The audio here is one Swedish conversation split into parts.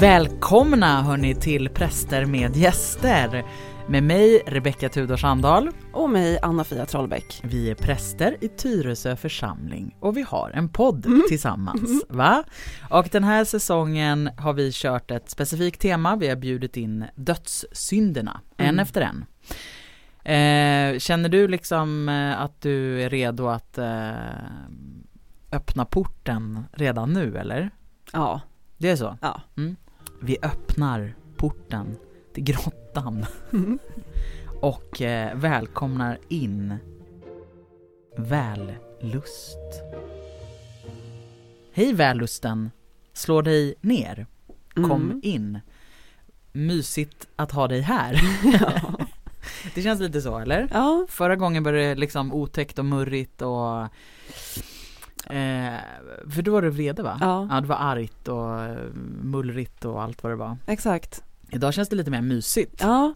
Välkomna hörni till Präster med gäster med mig Rebecka Tudor Sandahl och mig Anna-Fia Trollbäck. Vi är präster i Tyresö församling och vi har en podd mm. tillsammans. Va? Och den här säsongen har vi kört ett specifikt tema. Vi har bjudit in dödssynderna en mm. efter en. Eh, känner du liksom eh, att du är redo att eh, öppna porten redan nu eller? Ja. Det är så? Ja. Mm. Vi öppnar porten till grottan och eh, välkomnar in vällust. Hej vällusten! Slå dig ner. Kom mm. in. Mysigt att ha dig här. Ja. det känns lite så eller? Ja. Förra gången var det liksom otäckt och murrigt och Eh, för då var det vrede va? Ja. ja. det var argt och eh, mullrigt och allt vad det var. Exakt. Idag känns det lite mer mysigt. Ja.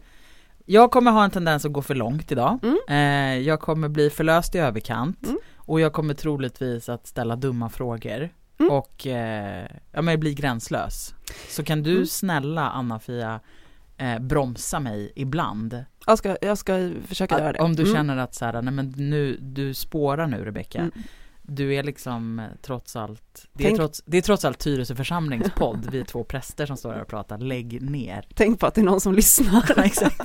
Jag kommer ha en tendens att gå för långt idag. Mm. Eh, jag kommer bli förlöst i överkant mm. och jag kommer troligtvis att ställa dumma frågor mm. och eh, ja, men bli gränslös. Så kan du mm. snälla Anna-Fia eh, bromsa mig ibland? Jag ska, jag ska försöka göra det. Om du mm. känner att så här, nej men nu, du spårar nu Rebecka mm du är liksom eh, trots allt, det, är, trots, det är trots allt Tyresö församlingspodd, vi är två präster som står här och pratar, lägg ner. Tänk på att det är någon som lyssnar. Exakt.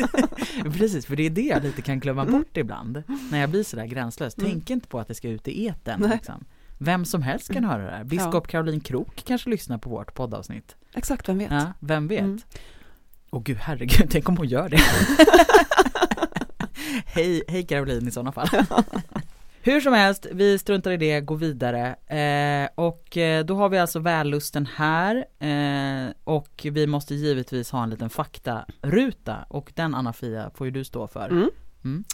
Precis, för det är det jag lite kan glömma mm. bort ibland, när jag blir sådär gränslös. Mm. Tänk inte på att det ska ut i eten. Liksom. Vem som helst kan höra det här. Biskop ja. Caroline Krok kanske lyssnar på vårt poddavsnitt. Exakt, vem vet? Ja, vem vet? Mm. Åh gud, herregud, tänk om hon gör det. hej, hej Caroline i sådana fall. Hur som helst, vi struntar i det, går vidare. Eh, och eh, då har vi alltså vällusten här eh, och vi måste givetvis ha en liten faktaruta och den Anna-Fia får ju du stå för. Mm. Mm.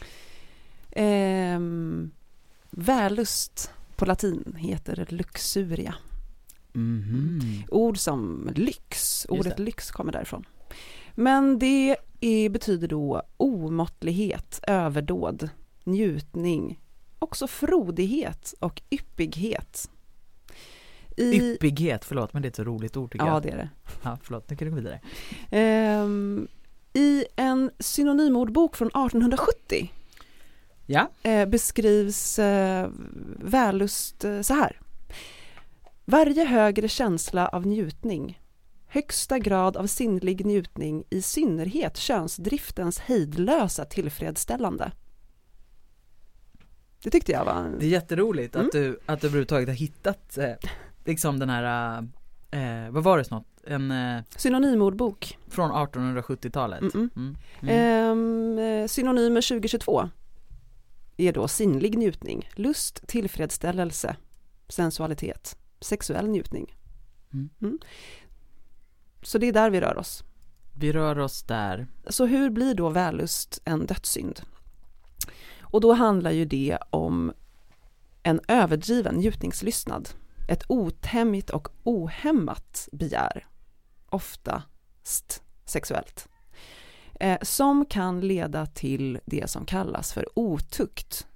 Eh, vällust på latin heter luxuria. Mm. Ord som lyx, ordet lyx kommer därifrån. Men det är, betyder då omåttlighet, överdåd, njutning, också frodighet och yppighet. I... Yppighet, förlåt men det är ett så roligt ord tycker ja, jag. Ja det är det. Ja, förlåt, nu kan du gå vidare. Um, I en synonymordbok från 1870 ja. uh, beskrivs uh, vällust uh, så här. Varje högre känsla av njutning, högsta grad av sinnlig njutning, i synnerhet könsdriftens hejdlösa tillfredsställande det tyckte jag var Det är jätteroligt mm. att du, att du överhuvudtaget har hittat eh, liksom den här, eh, vad var det snart? En eh, Synonymordbok Från 1870-talet mm -mm. mm. Eh, Synonymer 2022 är då sinnlig njutning, lust, tillfredsställelse, sensualitet, sexuell njutning. Mm. Mm. Så det är där vi rör oss. Vi rör oss där. Så hur blir då vällust en dödssynd? Och då handlar ju det om en överdriven njutningslystnad, ett otämjt och ohämmat begär, oftast sexuellt, eh, som kan leda till det som kallas för otukt.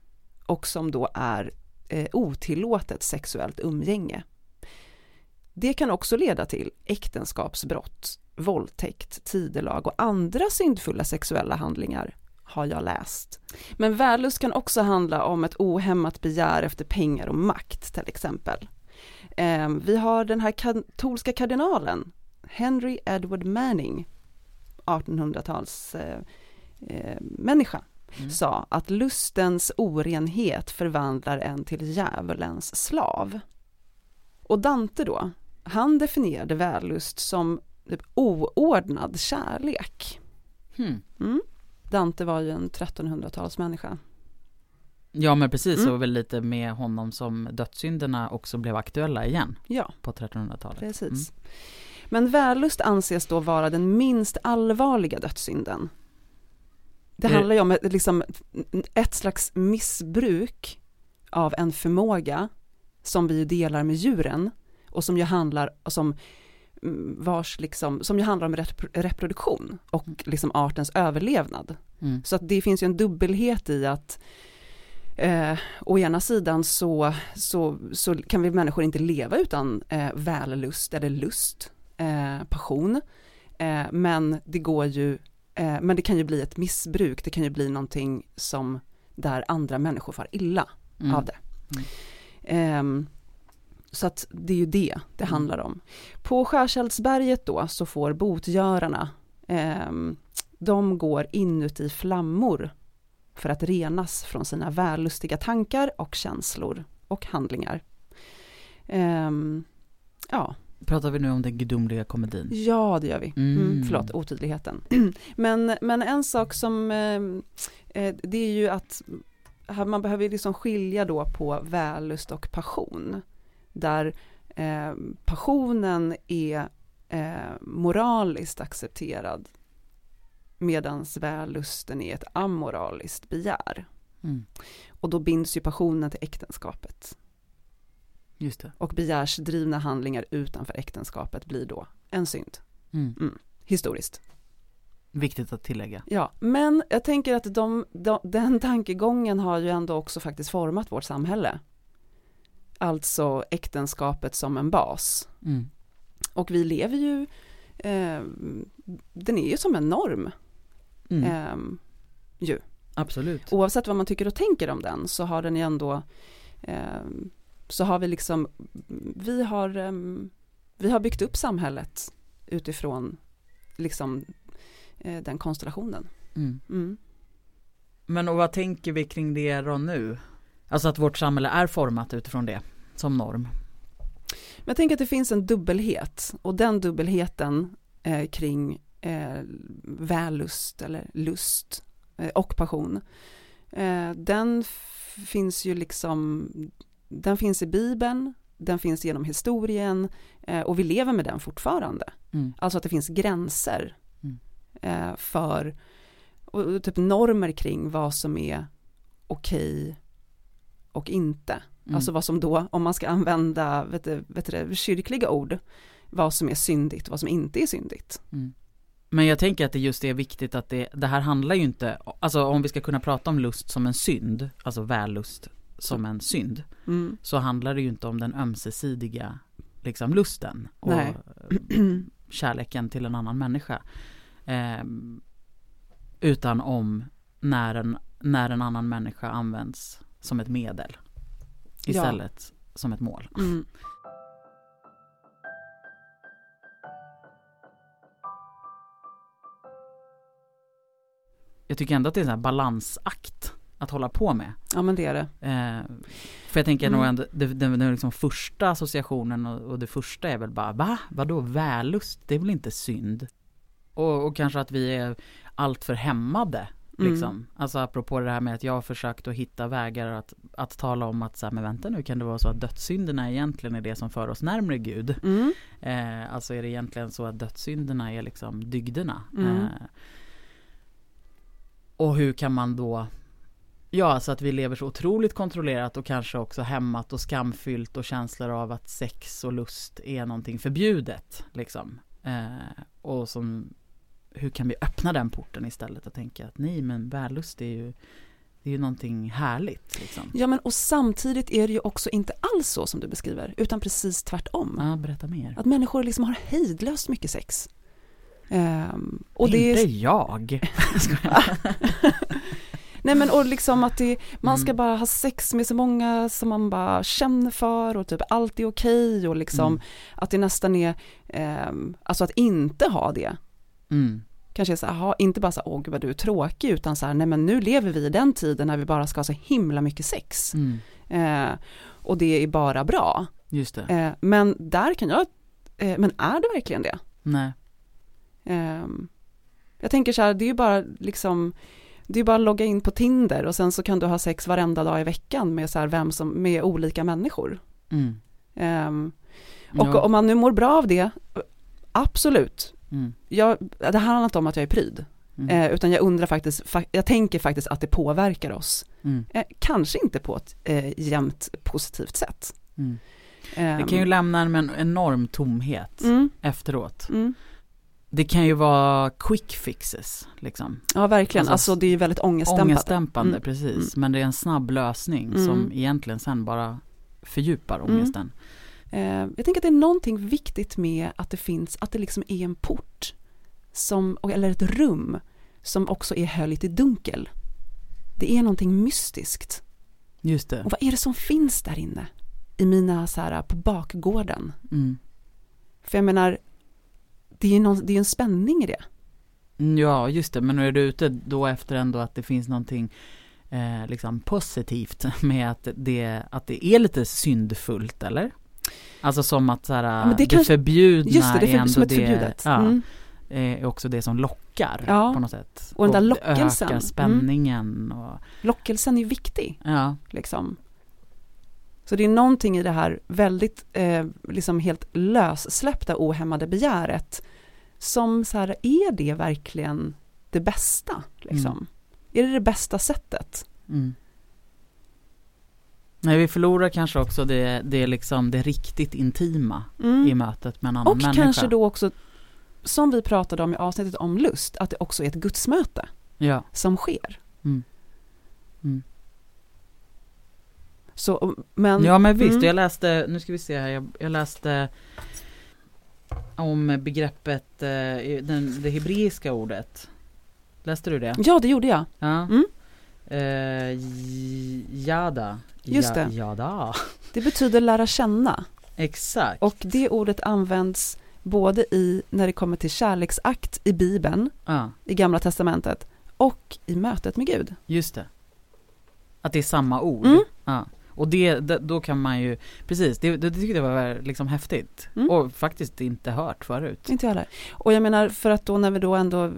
Och som då är eh, otillåtet sexuellt umgänge. Det kan också leda till äktenskapsbrott, våldtäkt, tidelag och andra syndfulla sexuella handlingar har jag läst. Men vällust kan också handla om ett ohämmat begär efter pengar och makt till exempel. Eh, vi har den här katolska kardinalen, Henry Edward Manning, 1800-tals eh, eh, människa, mm. sa att lustens orenhet förvandlar en till djävulens slav. Och Dante då, han definierade vällust som typ oordnad kärlek. Hmm. Mm. Dante var ju en 1300-talsmänniska. Ja men precis, mm. och väl lite med honom som dödssynderna också blev aktuella igen. Ja. På 1300-talet. Precis. Mm. Men vällust anses då vara den minst allvarliga dödssynden. Det mm. handlar ju om ett, liksom, ett slags missbruk av en förmåga som vi delar med djuren och som ju handlar, som vars liksom, som ju handlar om reproduktion och liksom artens överlevnad. Mm. Så att det finns ju en dubbelhet i att eh, å ena sidan så, så, så kan vi människor inte leva utan eh, vällust eller lust. eh, passion, eh, men det går ju, eh, men det kan ju bli ett missbruk, det kan ju bli någonting som där andra människor far illa Mm. av det. Ehm, så att det är ju det det Mm. handlar om. På Skärseldsberget då så får botgörarna, ehm, de går inuti flammor för att renas från sina vällustiga tankar och känslor och handlingar. Ehm, ja, Pratar vi nu om den gudomliga komedin? ja det gör vi. Mm, Mm. förlåt, otydligheten. men, men en sak som, ehm, eh, det är ju att man behöver liksom skilja då på vällust och passion. Där eh, passionen är eh, moraliskt accepterad medan vällusten är ett amoraliskt begär. Mm. Och då binds ju passionen till äktenskapet. Just det. Och begärsdrivna handlingar utanför äktenskapet blir då en synd, Mm. historiskt. Viktigt att tillägga. Ja, men jag tänker att de, de, den tankegången har ju ändå också faktiskt format vårt samhälle. Alltså äktenskapet som en bas. Mm. Och vi lever ju, eh, den är ju som en norm. Mm. Eh, ju. Absolut. Oavsett vad man tycker och tänker om den så har den ju ändå, eh, så har vi liksom, vi har, eh, vi har byggt upp samhället utifrån liksom eh, den konstellationen. Mm. Mm. Men och vad tänker vi kring det då nu? Alltså att vårt samhälle är format utifrån det som norm. Men jag tänker att det finns en dubbelhet och den dubbelheten eh, kring eh, vällust eller lust eh, och passion, eh, den finns ju liksom, den finns i Bibeln, den finns genom historien eh, och vi lever med den fortfarande. Mm. Alltså att det finns gränser Mm. eh, för, och, och typ normer kring vad som är okej och inte. Mm. Alltså vad som då, om man ska använda vet du, vet du, kyrkliga ord, vad som är syndigt och vad som inte är syndigt. Mm. Men jag tänker att det just är viktigt att det, det här handlar ju inte, alltså om vi ska kunna prata om lust som en synd, alltså vällust som en synd, Mm. så handlar det ju inte om den ömsesidiga liksom lusten och Nej. kärleken till en annan människa. Ehm, utan om när en, när en annan människa används som ett medel istället som ett mål. Mm. Jag tycker ändå att det är en balansakt att hålla på med. Ja men det är det. Eh, för jag tänker Mm. nog ändå, det, den, den liksom första associationen och, och det första är väl bara, va? Vadå vällust? Det är väl inte synd? Och, och kanske att vi är alltför hämmade. Mm. Liksom. Alltså apropå det här med att jag har försökt att hitta vägar att, att tala om att så här, men vänta nu kan det vara så att dödssynderna egentligen är det som för oss närmare Gud. Mm. Eh, alltså är det egentligen så att dödssynderna är liksom dygderna. Mm. Eh, och hur kan man då Ja, alltså att vi lever så otroligt kontrollerat och kanske också hämmat och skamfyllt och känslor av att sex och lust är någonting förbjudet. Liksom. Eh, och som, hur kan vi öppna den porten istället och tänka att nej men vällust är ju, det är ju någonting härligt. Liksom. Ja men och samtidigt är det ju också inte alls så som du beskriver, utan precis tvärtom. Ja, berätta mer. Att människor liksom har hejdlöst mycket sex. Ehm, och det Inte är, jag. nej men och liksom att det, man ska Mm. bara ha sex med så många som man bara känner för och typ allt är okej och liksom Mm. att det nästan är, ehm, alltså att inte ha det. Mm. Kanske så här, inte bara så här, åh gud vad du är tråkig, utan så här, nej men nu lever vi i den tiden när vi bara ska ha så himla mycket sex. Mm. Eh, och det är bara bra. Just det. Eh, men där kan jag, eh, men är det verkligen det? Nej. Ehm, jag tänker så här, det är ju bara liksom, det är bara att logga in på Tinder och sen så kan du ha sex varenda dag i veckan med så här vem som, med olika människor. Mm. Ehm, och Ja. om man nu mår bra av det, absolut. Mm. Jag, det handlar inte om att jag är pryd, Mm. eh, utan jag undrar faktiskt, fa- jag tänker faktiskt att det påverkar oss. Mm. Eh, kanske inte på ett eh, jämnt positivt sätt. Mm. Ehm, Det kan ju lämna en en enorm tomhet mm, efteråt. mm. Det kan ju vara quick fixes liksom. Ja verkligen, Alltså, alltså, det är ju väldigt ångestdämpat. Ångestdämpande Mm. precis. Men det är en snabb lösning som egentligen sen bara fördjupar ångesten. Eh, jag tänker att det är någonting viktigt med att det finns, att det liksom är en port, som, eller ett rum, som också är höljt i dunkel. Det är någonting mystiskt. Just det. Och vad är det som finns där inne? I mina, så här, på bakgården. Mm. För jag menar, det är någon, det är en spänning i det. Ja, just det, men nu är du ute då efter ändå att det finns någonting eh, liksom positivt med att det, att det är lite syndfullt, eller? Alltså som att så här, Ja, det det, kanske- förbjudna Just det, det är ändå som ett det, förbjudet. ja, Mm. är också det som lockar Ja, på något sätt. och den där lockelsen. ökar Mm. spänningen och, Lockelsen är viktig. ja. Liksom. Så det är någonting i det här väldigt, eh, liksom helt lössläppta ohämmade begäret som så här, är det verkligen det bästa? Liksom? Mm. Är det det bästa sättet? Mm. Nej, vi förlorar kanske också det, det, liksom, det riktigt intima i mötet med en annan Mm. Och människa. kanske då också, som vi pratade om i avsnittet om lust, att det också är ett gudsmöte Ja. som sker. Mm. Mm. Så, men, Ja men visst, mm. jag läste, nu ska vi se här, jag, jag läste om begreppet, eh, den, det hebreiska ordet. Läste du det? ja, det gjorde jag. Ja. Eh, jada. Just det. Jada. Det betyder lära känna. Exakt. Och det ordet används både i, när det kommer till kärleksakt i Bibeln, Ja, i Gamla Testamentet, och i mötet med Gud. just det. Att det är samma ord. Mm. Ja. Och det, då kan man ju, precis, det, det tyckte jag var liksom häftigt. Mm. Och faktiskt inte hört förut. Inte jag heller. Och jag menar, för att då när vi då ändå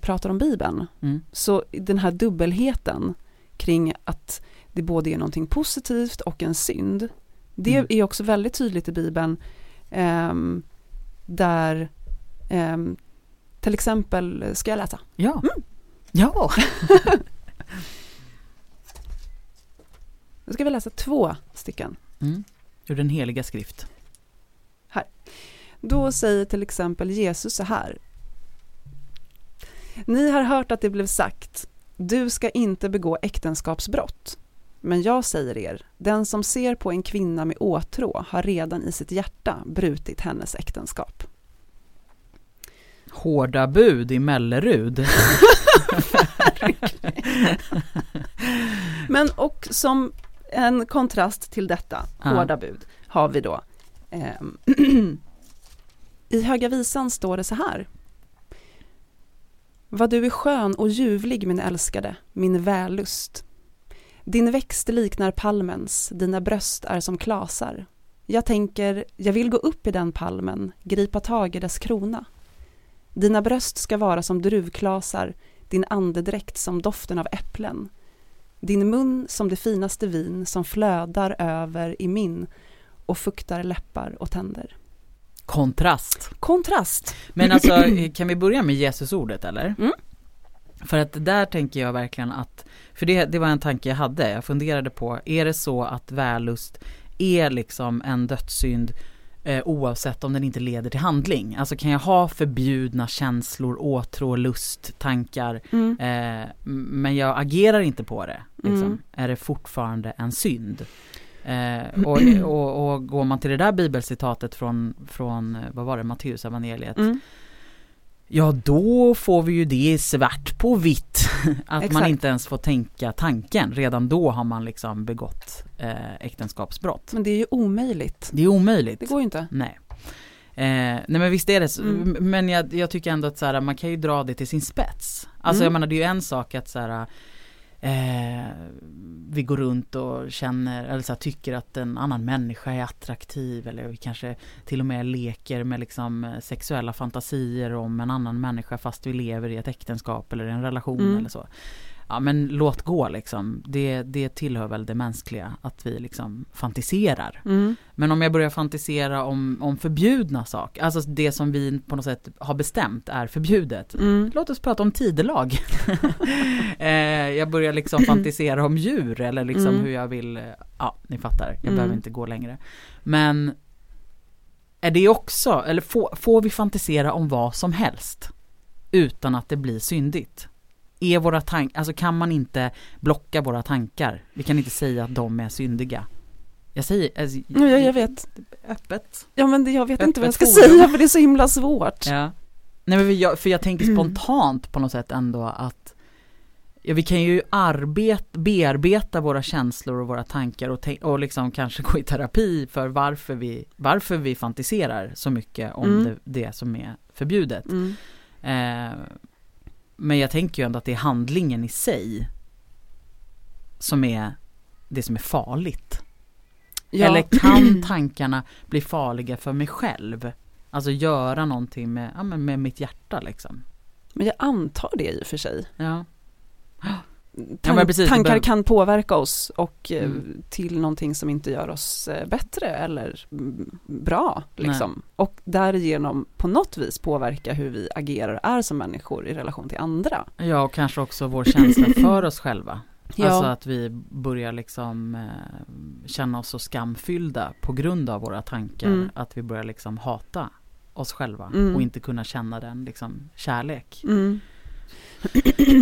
pratar om Bibeln, Mm. så den här dubbelheten kring att det både är någonting positivt och en synd, det Mm. är också väldigt tydligt i Bibeln, ehm, där ehm, till exempel, ska jag läsa? Ja. Mm. Ja. Nu ska vi läsa två stycken. Mm. Ur den heliga skrift. Då säger till exempel Jesus så här. Ni har hört att det blev sagt, du ska inte begå äktenskapsbrott. Men jag säger er, den som ser på en kvinna med åtrå har redan i sitt hjärta brutit hennes äktenskap. Hårda bud i Mellerud. Men och som en kontrast till detta, Ja. hårda bud, har vi då ehm, I Höga Visan står det så här. Vad du är skön och ljuvlig min älskade, min vällust. Din växt liknar palmens, dina bröst är som klasar. Jag tänker, jag vill gå upp i den palmen, gripa tag i dess krona. Dina bröst ska vara som druvklasar, din andedräkt som doften av äpplen. Din mun som det finaste vin som flödar över i min och fuktar läppar och tänder. Kontrast. Kontrast. Men alltså, kan vi börja med Jesusordet eller? Mm. För att där tänker jag verkligen att, för det, det var en tanke jag hade, jag funderade på, är det så att vällust är liksom en dödssynd eh, oavsett om den inte leder till handling? Alltså kan jag ha förbjudna känslor, åtrå, lust, tankar, Mm. eh, men jag agerar inte på det, liksom, Mm. är det fortfarande en synd? Eh, och, och, och går man till det där bibelcitatet från, från vad var det, Matteus evangeliet Mm. Ja då får vi ju det svart på vitt att man Exakt. inte ens får tänka tanken. Redan då har man liksom begått eh, äktenskapsbrott. Men det är ju omöjligt. Det är omöjligt. Det går ju inte. Nej. Eh, nej men visst är det. Mm. Men jag, jag tycker ändå att så här, man kan ju dra det till sin spets. Alltså Mm. jag menar det är ju en sak att så här, eh, vi går runt och känner eller så här, tycker att en annan människa är attraktiv eller vi kanske till och med leker med liksom eh, sexuella fantasier om en annan människa fast vi lever i ett äktenskap eller en relation Mm. eller så. Ja men låt gå liksom. Det, det tillhör väl det mänskliga att vi liksom fantiserar. Mm. Men om jag börjar fantisera om, om förbjudna saker, alltså det som vi på något sätt har bestämt är förbjudet. Mm. Låt oss prata om tidelag. eh, jag börjar liksom fantisera om djur eller liksom Mm. hur jag vill, eh, ja ni fattar, jag Mm. behöver inte gå längre. Men är det också, eller får, får vi fantisera om vad som helst utan att det blir syndigt? Är våra tankar, alltså kan man inte blocka våra tankar? Vi kan inte säga att de är syndiga. Jag säger, alltså, Ja, jag, jag vet. öppet. Ja, men det, jag vet inte vad jag ska Öppet forum. säga för det är så himla svårt. Ja. Nej men jag, för jag tänker Mm. spontant på något sätt ändå att ja, vi kan ju arbeta, bearbeta våra känslor och våra tankar och, och liksom kanske gå i terapi för varför vi, varför vi fantiserar så mycket om Mm. det, det som är förbjudet. Mm. Eh, men jag tänker ju ändå att det är handlingen i sig som är det som är farligt. Ja. Eller kan tankarna bli farliga för mig själv? Alltså göra någonting med, ja, med mitt hjärta liksom. Men jag antar det i och för sig. Ja. Tan- men precis, tankar kan påverka oss och eh, Mm. till någonting som inte gör oss eh, bättre eller mm, bra. Liksom. Och därigenom på något vis påverka hur vi agerar och är som människor i relation till andra. Ja, och kanske också vår känsla för oss själva. Ja. Alltså att vi börjar liksom eh, känna oss så skamfyllda på grund av våra tankar. Mm. Att vi börjar liksom hata oss själva Mm. och inte kunna känna den liksom kärlek. Mm.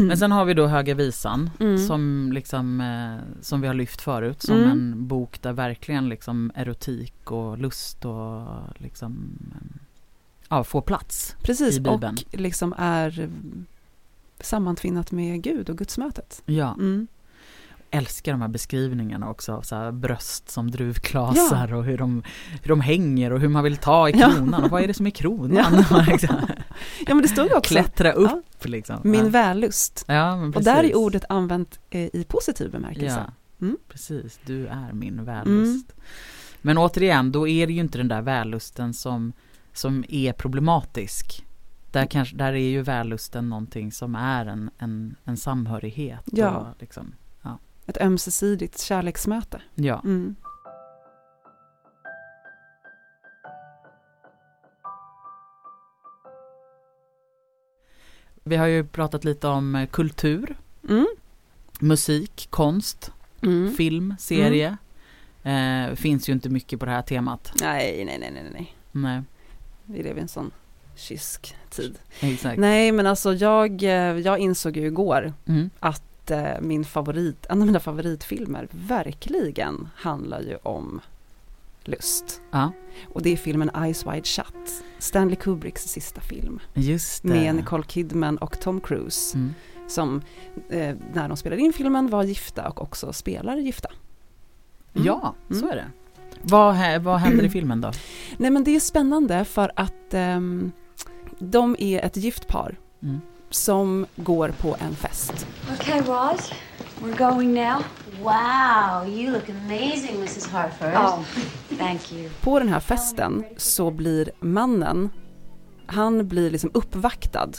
Men sen har vi då Höga Visan Mm. som liksom eh, som vi har lyft förut som Mm. en bok där verkligen liksom erotik och lust och liksom eh, ja, får plats. Precis, i Bibeln. och liksom är sammantvinnat med Gud och gudsmötet. Ja, Mm. Älskar de här beskrivningarna också av så bröst som druvklasar och hur de, hur de hänger och hur man vill ta i Ja. kronan och vad är det som är kronan? Liksom. Ja men det stod också Klättra upp liksom. min ja. vällust. ja, Och där är ordet använt eh, i positiv bemärkelse. Ja, Mm. precis. Du är min vällust. Men återigen, då är det ju inte den där vällusten som, som är problematisk. Där, kanske, där är ju vällusten någonting som är en, en, en samhörighet. Ja. Och liksom, Ett ömsesidigt kärleksmöte. ja. Mm. Vi har ju pratat lite om eh, kultur, Mm. musik, konst, Mm. film, serie. Eh, finns ju inte mycket på det här temat. Nej, nej, nej, nej, nej. Nej, Vi lever i en sån kysk tid. exakt. Nej, men alltså jag, eh, jag insåg ju igår Mm. Att eh, min favorit, en av mina favoritfilmer verkligen handlar ju om lust. Ja, Och det är filmen Eyes Wide Shut, Stanley Kubricks sista film. just det. Med Nicole Kidman och Tom Cruise. Mm. Som eh, när de spelade in filmen var gifta och också spelar gifta. Mm. Ja, så Mm. är det. Vad, vad händer i filmen då? Nej men det är spännande för att ehm, de är ett gift par Mm. Som går på en fest. Okay, Roz, we're going now. Wow, you look amazing, Mrs. Harford. Oh, thank you. På den här festen så blir mannen, han blir liksom uppvaktad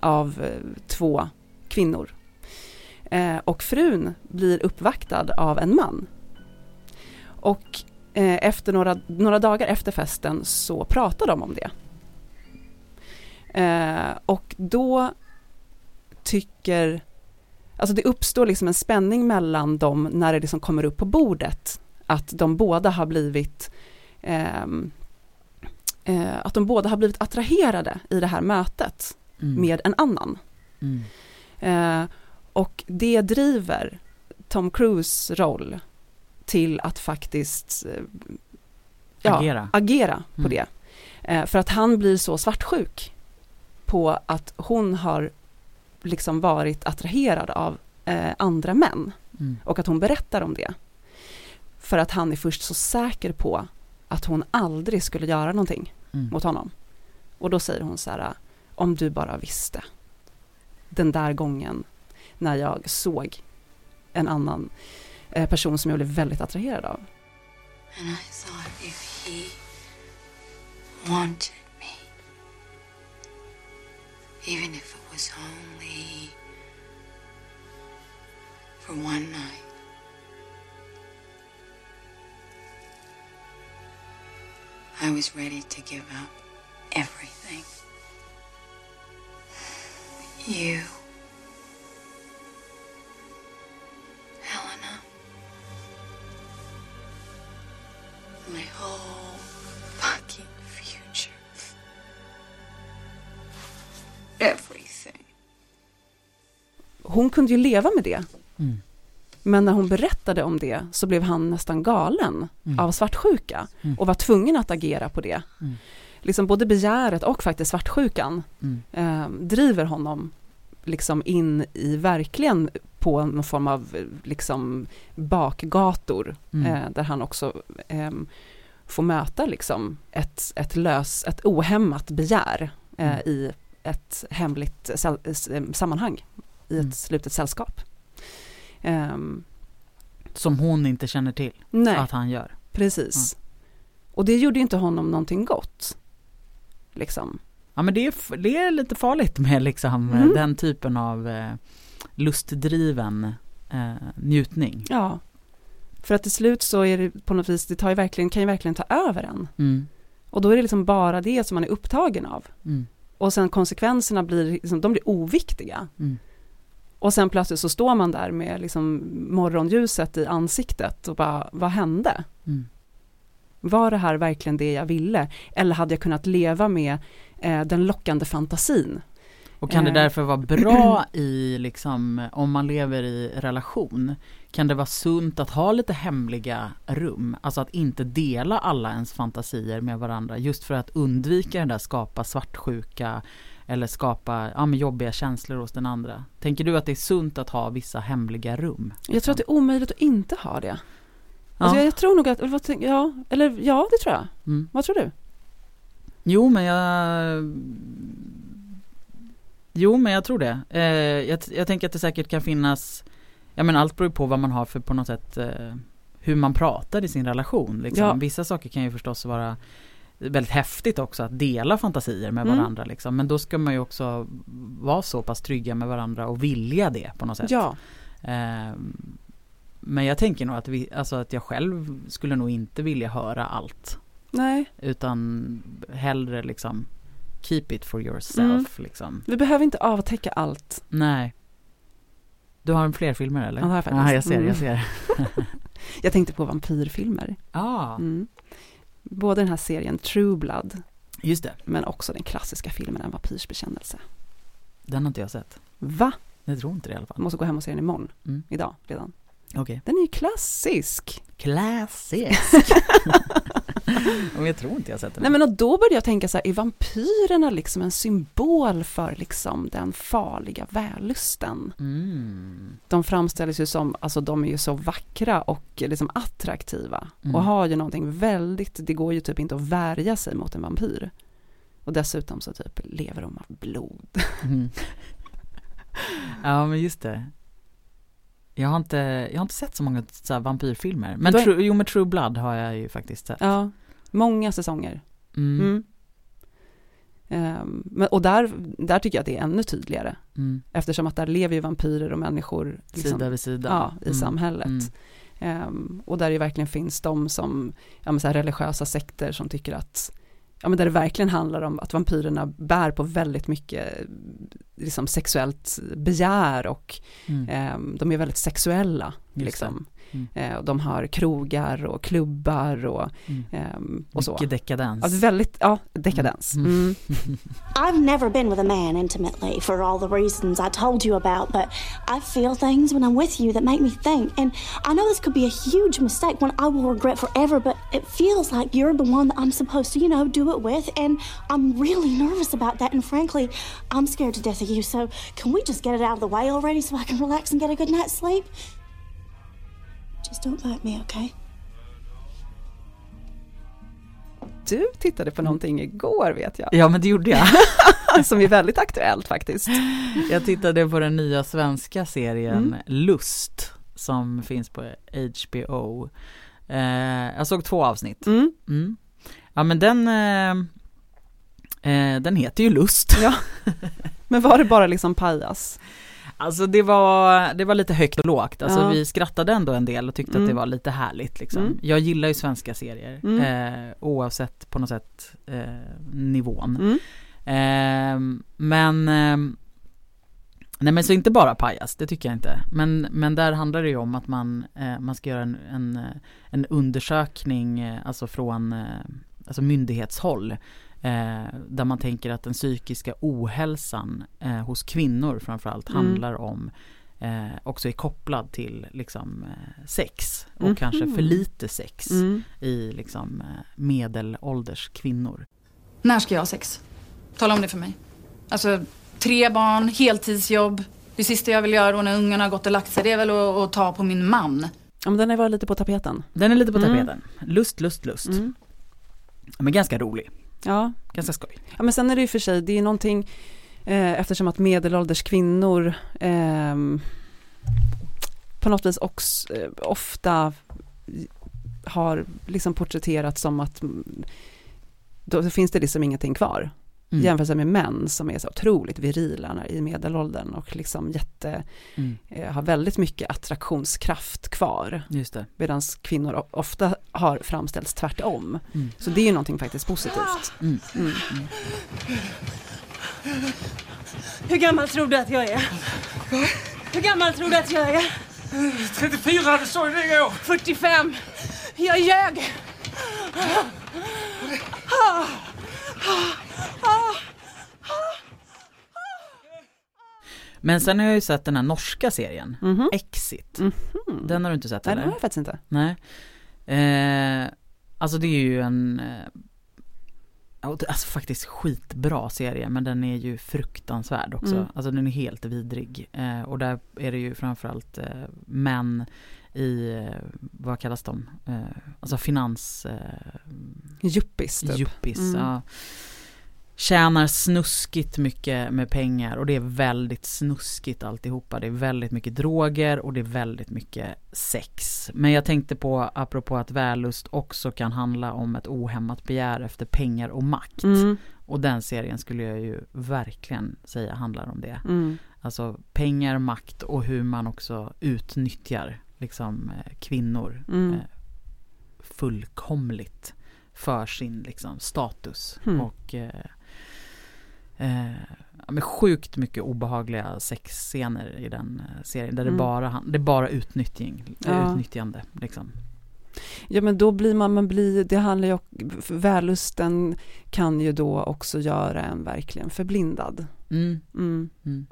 av eh, två kvinnor. Eh, och frun blir uppvaktad av en man. Och eh, efter några, några dagar efter festen så pratar de om det. Eh, och då tycker, alltså det uppstår liksom en spänning mellan dem när det liksom kommer upp på bordet. Att de båda har blivit ehm, eh, att de båda har blivit attraherade i det här mötet Mm. med en annan. Mm. Eh, och det driver Tom Cruise roll till att faktiskt eh, ja, Agera. agera på Mm. det. Eh, för att han blir så svartsjuk på att hon har liksom varit attraherad av eh, andra män Mm. och att hon berättar om det. För att han är först så säker på att hon aldrig skulle göra någonting Mm. mot honom. Och då säger hon så här, om du bara visste. Den där gången när jag såg en annan eh, person som jag blev väldigt attraherad av. And I thought if he wanted even if it was only for one night, I was ready to give up everything. You, Helena. my whole Everything. Hon kunde ju leva med det. Mm. Men när hon berättade om det så blev han nästan galen Mm. av svartsjuka Mm. och var tvungen att agera på det. Mm. Liksom både begäret och faktiskt svartsjukan Mm. eh, driver honom liksom in i verkligen på någon form av eh, liksom bakgator Mm. eh, där han också ehm, får möta liksom ett, ett lös, ett ohämmat begär eh, Mm. i ett hemligt eh, sammanhang i ett Mm. slutet sällskap. Ehm, Som hon inte känner till nej, att han gör. precis. Och det gjorde inte honom någonting gott. Liksom. Ja men det är, det är lite farligt med liksom Mm. den typen av eh, lustdriven eh, njutning. Ja. För att till slut så är det på något vis, det tar ju verkligen, kan ju verkligen ta över en. Mm. Och då är det liksom bara det som man är upptagen av. Och sen konsekvenserna blir, liksom, de blir oviktiga. Mm. Och sen plötsligt så står man där med liksom morgonljuset i ansiktet och bara, vad hände? Mm. Var det här verkligen det jag ville? Eller hade jag kunnat leva med eh, den lockande fantasin? Och kan det Eh. därför vara bra i liksom, om man lever i relation, kan det vara sunt att ha lite hemliga rum? Alltså att inte dela alla ens fantasier med varandra just för att undvika den där skapa svartsjuka eller skapa ja, men jobbiga känslor hos den andra. Tänker du att det är sunt att ha vissa hemliga rum? Jag tror att det är omöjligt att inte ha det. Ja. Alltså jag, jag tror nog att, ja, eller ja, det tror jag. Mm. Vad tror du? Jo men jag Jo men jag tror det. Eh, jag, jag tänker att det säkert kan finnas Ja men allt beror ju på vad man har för på något sätt eh, Hur man pratar i sin relation liksom. Ja. Vissa saker kan ju förstås vara Väldigt häftigt också att dela fantasier med Mm. varandra liksom. Men då ska man ju också vara så pass trygga med varandra och vilja det på något sätt. Ja, Eh, men jag tänker nog att, vi, alltså att jag själv skulle nog inte vilja höra allt. nej, Utan hellre liksom keep it for yourself liksom. vi behöver inte avtäcka allt. Nej. Du har en fler filmer eller? Ja, det har jag faktiskt. Ja, jag ser, Mm. jag ser. Jag tänkte på vampyrfilmer. Ja, Mm. Både den här serien True Blood, just det. men också den klassiska filmen En vampyrs bekännelse. Den har inte jag sett. Va? Jag tror inte det i alla fall. måste gå hem och se den imorgon. Mm. Idag redan. Okej. Den är ju klassisk. Classic. Men jag tror inte jag sett den. Nej men och då började jag tänka så här, är vampyrerna liksom en symbol för liksom den farliga vällusten? Mm. De framställs ju som, alltså de är ju så vackra och liksom attraktiva Mm. och har ju någonting väldigt, det går ju typ inte att värja sig mot en vampyr. Och dessutom så typ lever de av blod. Mm. Ja men just det. Jag har inte, jag har inte sett så många så vampyrfilmer. Men Då- True, jo men True Blood har jag ju faktiskt sett. Ja, många säsonger. Mm. Mm. Ehm, men, och där, där tycker jag att det är ännu tydligare. Mm. Eftersom att där lever ju vampyrer och människor liksom, Sida vid sida. ja, i Mm. samhället. Mm. Ehm, och där det verkligen finns de som, ja men så här religiösa sekter som tycker att, ja men där det verkligen handlar om att vampyrerna bär på väldigt mycket liksom sexuellt begär och Mm. ehm, de är väldigt sexuella. Just Liksom. Mm. Eh, och de har krogar och klubbar och, Mm. ehm, och så. Mycket dekadens. Ja, väldigt, ja, dekadens. Mm. Mm. I've never been with a man intimately for all the reasons I told you about, but I feel things when I'm with you that make me think. And I know this could be a huge mistake, one I will regret forever, but it feels like you're the one that I'm supposed to, you know, do it with. And I'm really nervous about that. And frankly, I'm scared to death of you. So can we just get it out of the way already so I can relax and get a good night's sleep? Just don't bite me, okay? Du tittade på någonting igår vet jag, Ja men det gjorde jag. som är väldigt aktuellt faktiskt. Jag tittade på den nya svenska serien Mm. Lust som finns på HBO. Eh, jag såg två avsnitt. Mm. Mm. Ja men den eh, eh, Den heter ju Lust. Ja. Men var det bara liksom pajas? Alltså det var, det var lite högt och lågt. Alltså Ja. vi skrattade ändå en del och tyckte Mm. att det var lite härligt liksom. Mm. Jag gillar ju svenska serier Mm. eh, oavsett på något sätt eh, nivån. Mm. Ehm, men ehm, Nej men så inte bara pajas, det tycker jag inte. Men, men där handlar det ju om att man, eh, man ska göra en, en, eh, en undersökning, eh, alltså från eh, alltså myndighetshåll. Eh, där man tänker att den psykiska ohälsan eh, hos kvinnor framförallt Mm. handlar om eh, också är kopplad till liksom eh, sex och Mhm. kanske för lite sex Mm. i liksom eh, medelålders kvinnor. När ska jag ha sex? Tala om det för mig. Alltså, tre barn, heltidsjobb. Det sista jag vill göra då när ungarna har gått och lagt sig, det är väl att, att ta på min man. Ja, men den har varit lite på tapeten. Den är lite på Mm. tapeten. Lust, lust, lust. Mm. Men ganska rolig. Ja. Ganska skoj. ja, men sen är det ju för sig, det är någonting eh, eftersom att medelålders kvinnor ehm, på något vis också eh, ofta har liksom porträtterats som att mm, då finns det liksom ingenting kvar. Mm. Jämfört med män som är så otroligt virila i medelåldern och liksom jätte, Mm. eh, har väldigt mycket attraktionskraft kvar. Medan kvinnor ofta har framställts tvärtom. Mm. Så det är ju någonting faktiskt positivt. Mm. Mm. Hur gammal tror du att jag är? Hur gammal tror du att jag är? 34, du sa ju det igår. 45. Jag ljög. Men sen har jag ju sett den här norska serien, Mhm. Exit. Mhm. Den har du inte sett Nej, det eller? har jag faktiskt inte. Nej. Eh, alltså det är ju en, eh, alltså faktiskt skitbra serie men den är ju fruktansvärd också. Mm. Alltså den är helt vidrig. Eh, och där är det ju framförallt eh, män i, eh, vad kallas de? Eh, alltså finans, eh, Juppis typ. Juppis, Mm. ja. Tjänar snuskigt mycket med pengar och det är väldigt snuskigt alltihopa. Det är väldigt mycket droger och det är väldigt mycket sex. Men jag tänkte på, apropå att vällust också kan handla om ett ohämmat begär efter pengar och makt. Mm. Och den serien skulle jag ju verkligen säga handlar om det. Mm. Alltså pengar, makt och hur man också utnyttjar liksom eh, kvinnor Mm. eh, fullkomligt för sin liksom status Hmm. och eh, med sjukt mycket obehagliga sexscener i den eh, serien där Mm. det bara det är bara utnyttjning, Ja. utnyttjande liksom. Ja men då blir man, man blir, det handlar ju, för vällusten kan ju då också göra en verkligen förblindad. Mm, Mm. mm.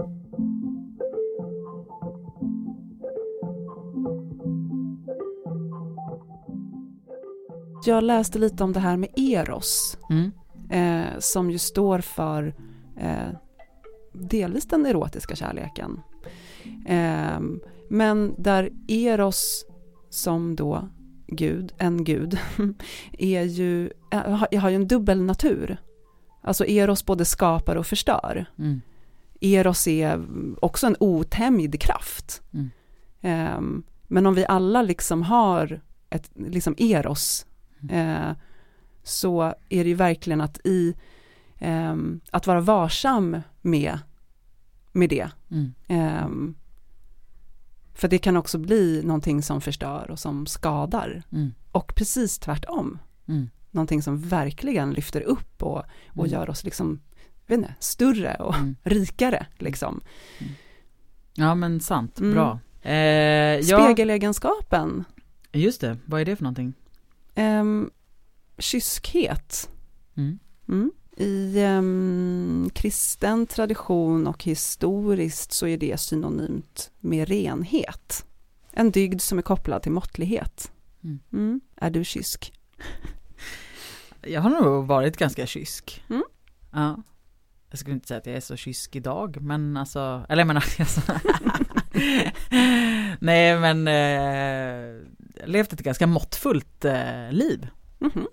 Jag läste lite om det här med Eros, Mm. eh, som ju står för eh, delvis den erotiska kärleken. Eh, men där Eros som då gud, en gud, är ju, eh, har, ju en dubbel natur. Alltså Eros både skapar och förstör. Mm. Eros är också en otämjd kraft. Mm. Men om vi alla liksom har ett liksom Eros, eh, så är det ju verkligen att i, ehm, att vara varsam med, med det. Mm. Ehm, för det kan också bli någonting som förstör och som skadar. Mm. Och precis tvärtom. Mm. Någonting som verkligen lyfter upp och, och Mm. gör oss liksom, vet inte, större och Mm. rikare liksom. Ja men sant, Mm. bra. Eh, Spegelegenskapen, just det, vad är det för någonting? um, kyskhet. Mm. Mm. I ehm, kristen tradition och historiskt så är det synonymt med renhet. En dygd som är kopplad till måttlighet. Mm. Mm. Är du kysk? Jag har nog varit ganska kysk. Mm. Ja. Jag skulle inte säga att jag är så kysk idag, men alltså, eller jag menar, alltså, nej men, eh, levt ett ganska måttfullt eh, liv. Mhm.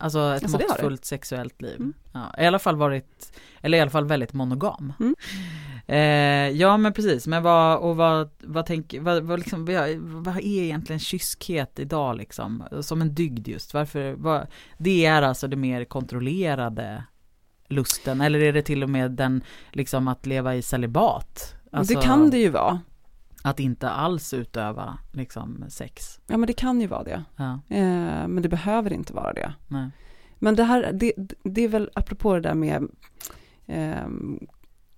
Alltså ett Alltså, måttfullt sexuellt liv. Mm. Ja, I alla fall varit, eller i alla fall väldigt monogam. Mm. Eh, ja men precis, men vad, och vad, vad tänker, vad, vad, liksom, vad är egentligen kyskhet idag liksom? Som en dygd just, varför, vad, det är alltså det mer kontrollerade lusten, eller är det till och med den, liksom att leva i celibat? Alltså, det kan det ju vara. Att inte alls utöva liksom sex. Ja men det kan ju vara det. Ja, Eh, men det behöver inte vara det. nej. Men det här, det, det är väl apropå det där med ehm,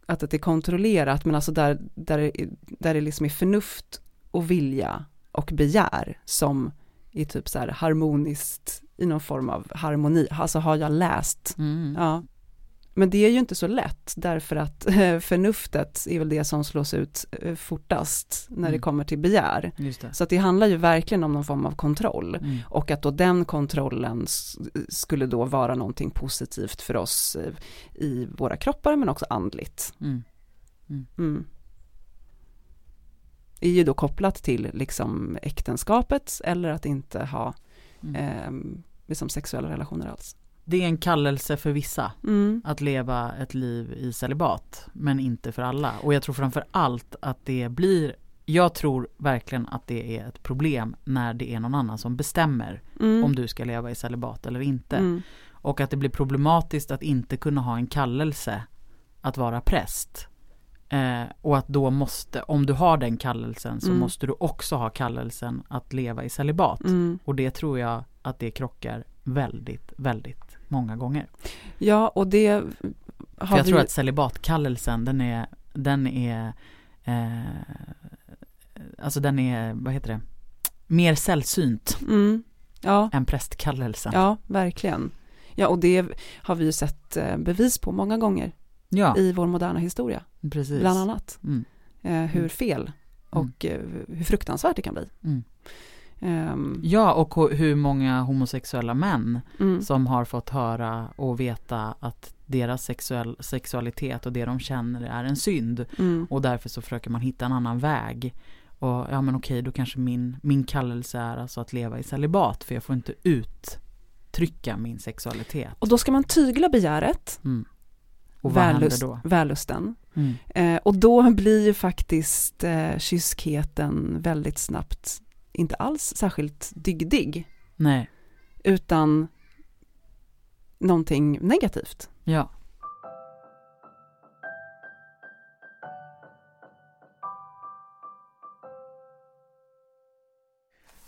att det är kontrollerat, men alltså där, där, där det liksom är förnuft och vilja och begär som är typ så här harmoniskt i någon form av harmoni. Alltså har jag läst, Mm. ja, Men det är ju inte så lätt därför att eh, förnuftet är väl det som slås ut eh, fortast när Mm. det kommer till begär. Så att det handlar ju verkligen om någon form av kontroll. Mm. Och att då den kontrollen skulle då vara någonting positivt för oss eh, i våra kroppar men också andligt. Mm. Mm. Är ju då kopplat till liksom äktenskapet eller att inte ha Mm. eh, liksom sexuella relationer alls. Det är en kallelse för vissa Mm. att leva ett liv i celibat, men inte för alla. Och jag tror framför allt att det blir, jag tror verkligen att det är ett problem när det är någon annan som bestämmer Mm. om du ska leva i celibat eller inte. Mm. Och att det blir problematiskt att inte kunna ha en kallelse att vara präst. Eh, och att då måste, om du har den kallelsen så Mm. måste du också ha kallelsen att leva i celibat. Mm. Och det tror jag att det krockar väldigt, väldigt många gånger. Ja, och det har För jag vi... tror att celibatkallelsen den är, den är, eh, alltså den är, vad heter det, mer sällsynt Mm. Ja, än prästkallelsen. ja, verkligen. Ja, och det har vi ju sett eh, bevis på många gånger ja i vår moderna historia, precis. bland annat. Mm. Eh, hur Mm. fel och eh, hur fruktansvärt det kan bli. Ehm, Ja, och hur många homosexuella män mm. som har fått höra och veta att deras sexuell, sexualitet och det de känner är en synd. Mm. Och därför så försöker man hitta en annan väg. Och ja men okej, då kanske min, min kallelse är alltså att leva i celibat för jag får inte uttrycka min sexualitet. Och då ska man tygla begäret, Mm. Och vad vällust, händer då? vällusten. Mm. Eh, och då blir ju faktiskt eh, kyskheten väldigt snabbt inte alls särskilt dygdig, Nej, utan någonting negativt. ja.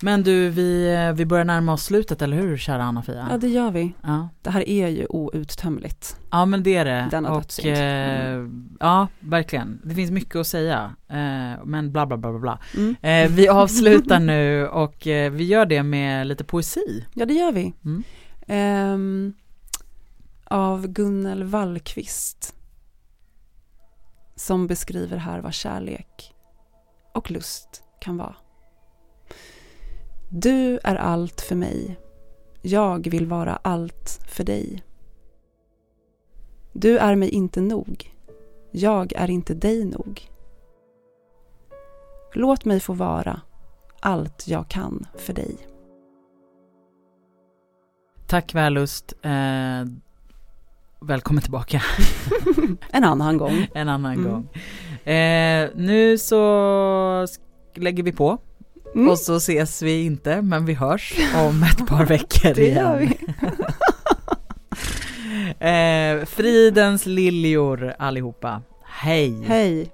Men du, vi, vi börjar närma oss slutet, eller hur kära Anna-Fia? Ja, det gör vi. Ja. Det här är ju outtömligt. Ja men det är det. Denna och, eh, ja, verkligen. Det finns mycket att säga. Eh, men bla bla bla bla bla. Mm. Eh, vi avslutar nu och eh, vi gör det med lite poesi. Ja, det gör vi. Mm. Ehm, av Gunnel Wallqvist. Som beskriver här vad kärlek och lust kan vara. Du är allt för mig. Jag vill vara allt för dig. Du är mig inte nog. Jag är inte dig nog. Låt mig få vara allt jag kan för dig. Tack Vällust. Eh, välkommen tillbaka En annan gång. en annan Mm. gång. Eh, nu så lägger vi på Mm. och så ses vi inte men vi hörs om ett par veckor Det igen. gör vi. eh, fridens liljor allihopa. Hej! Hej.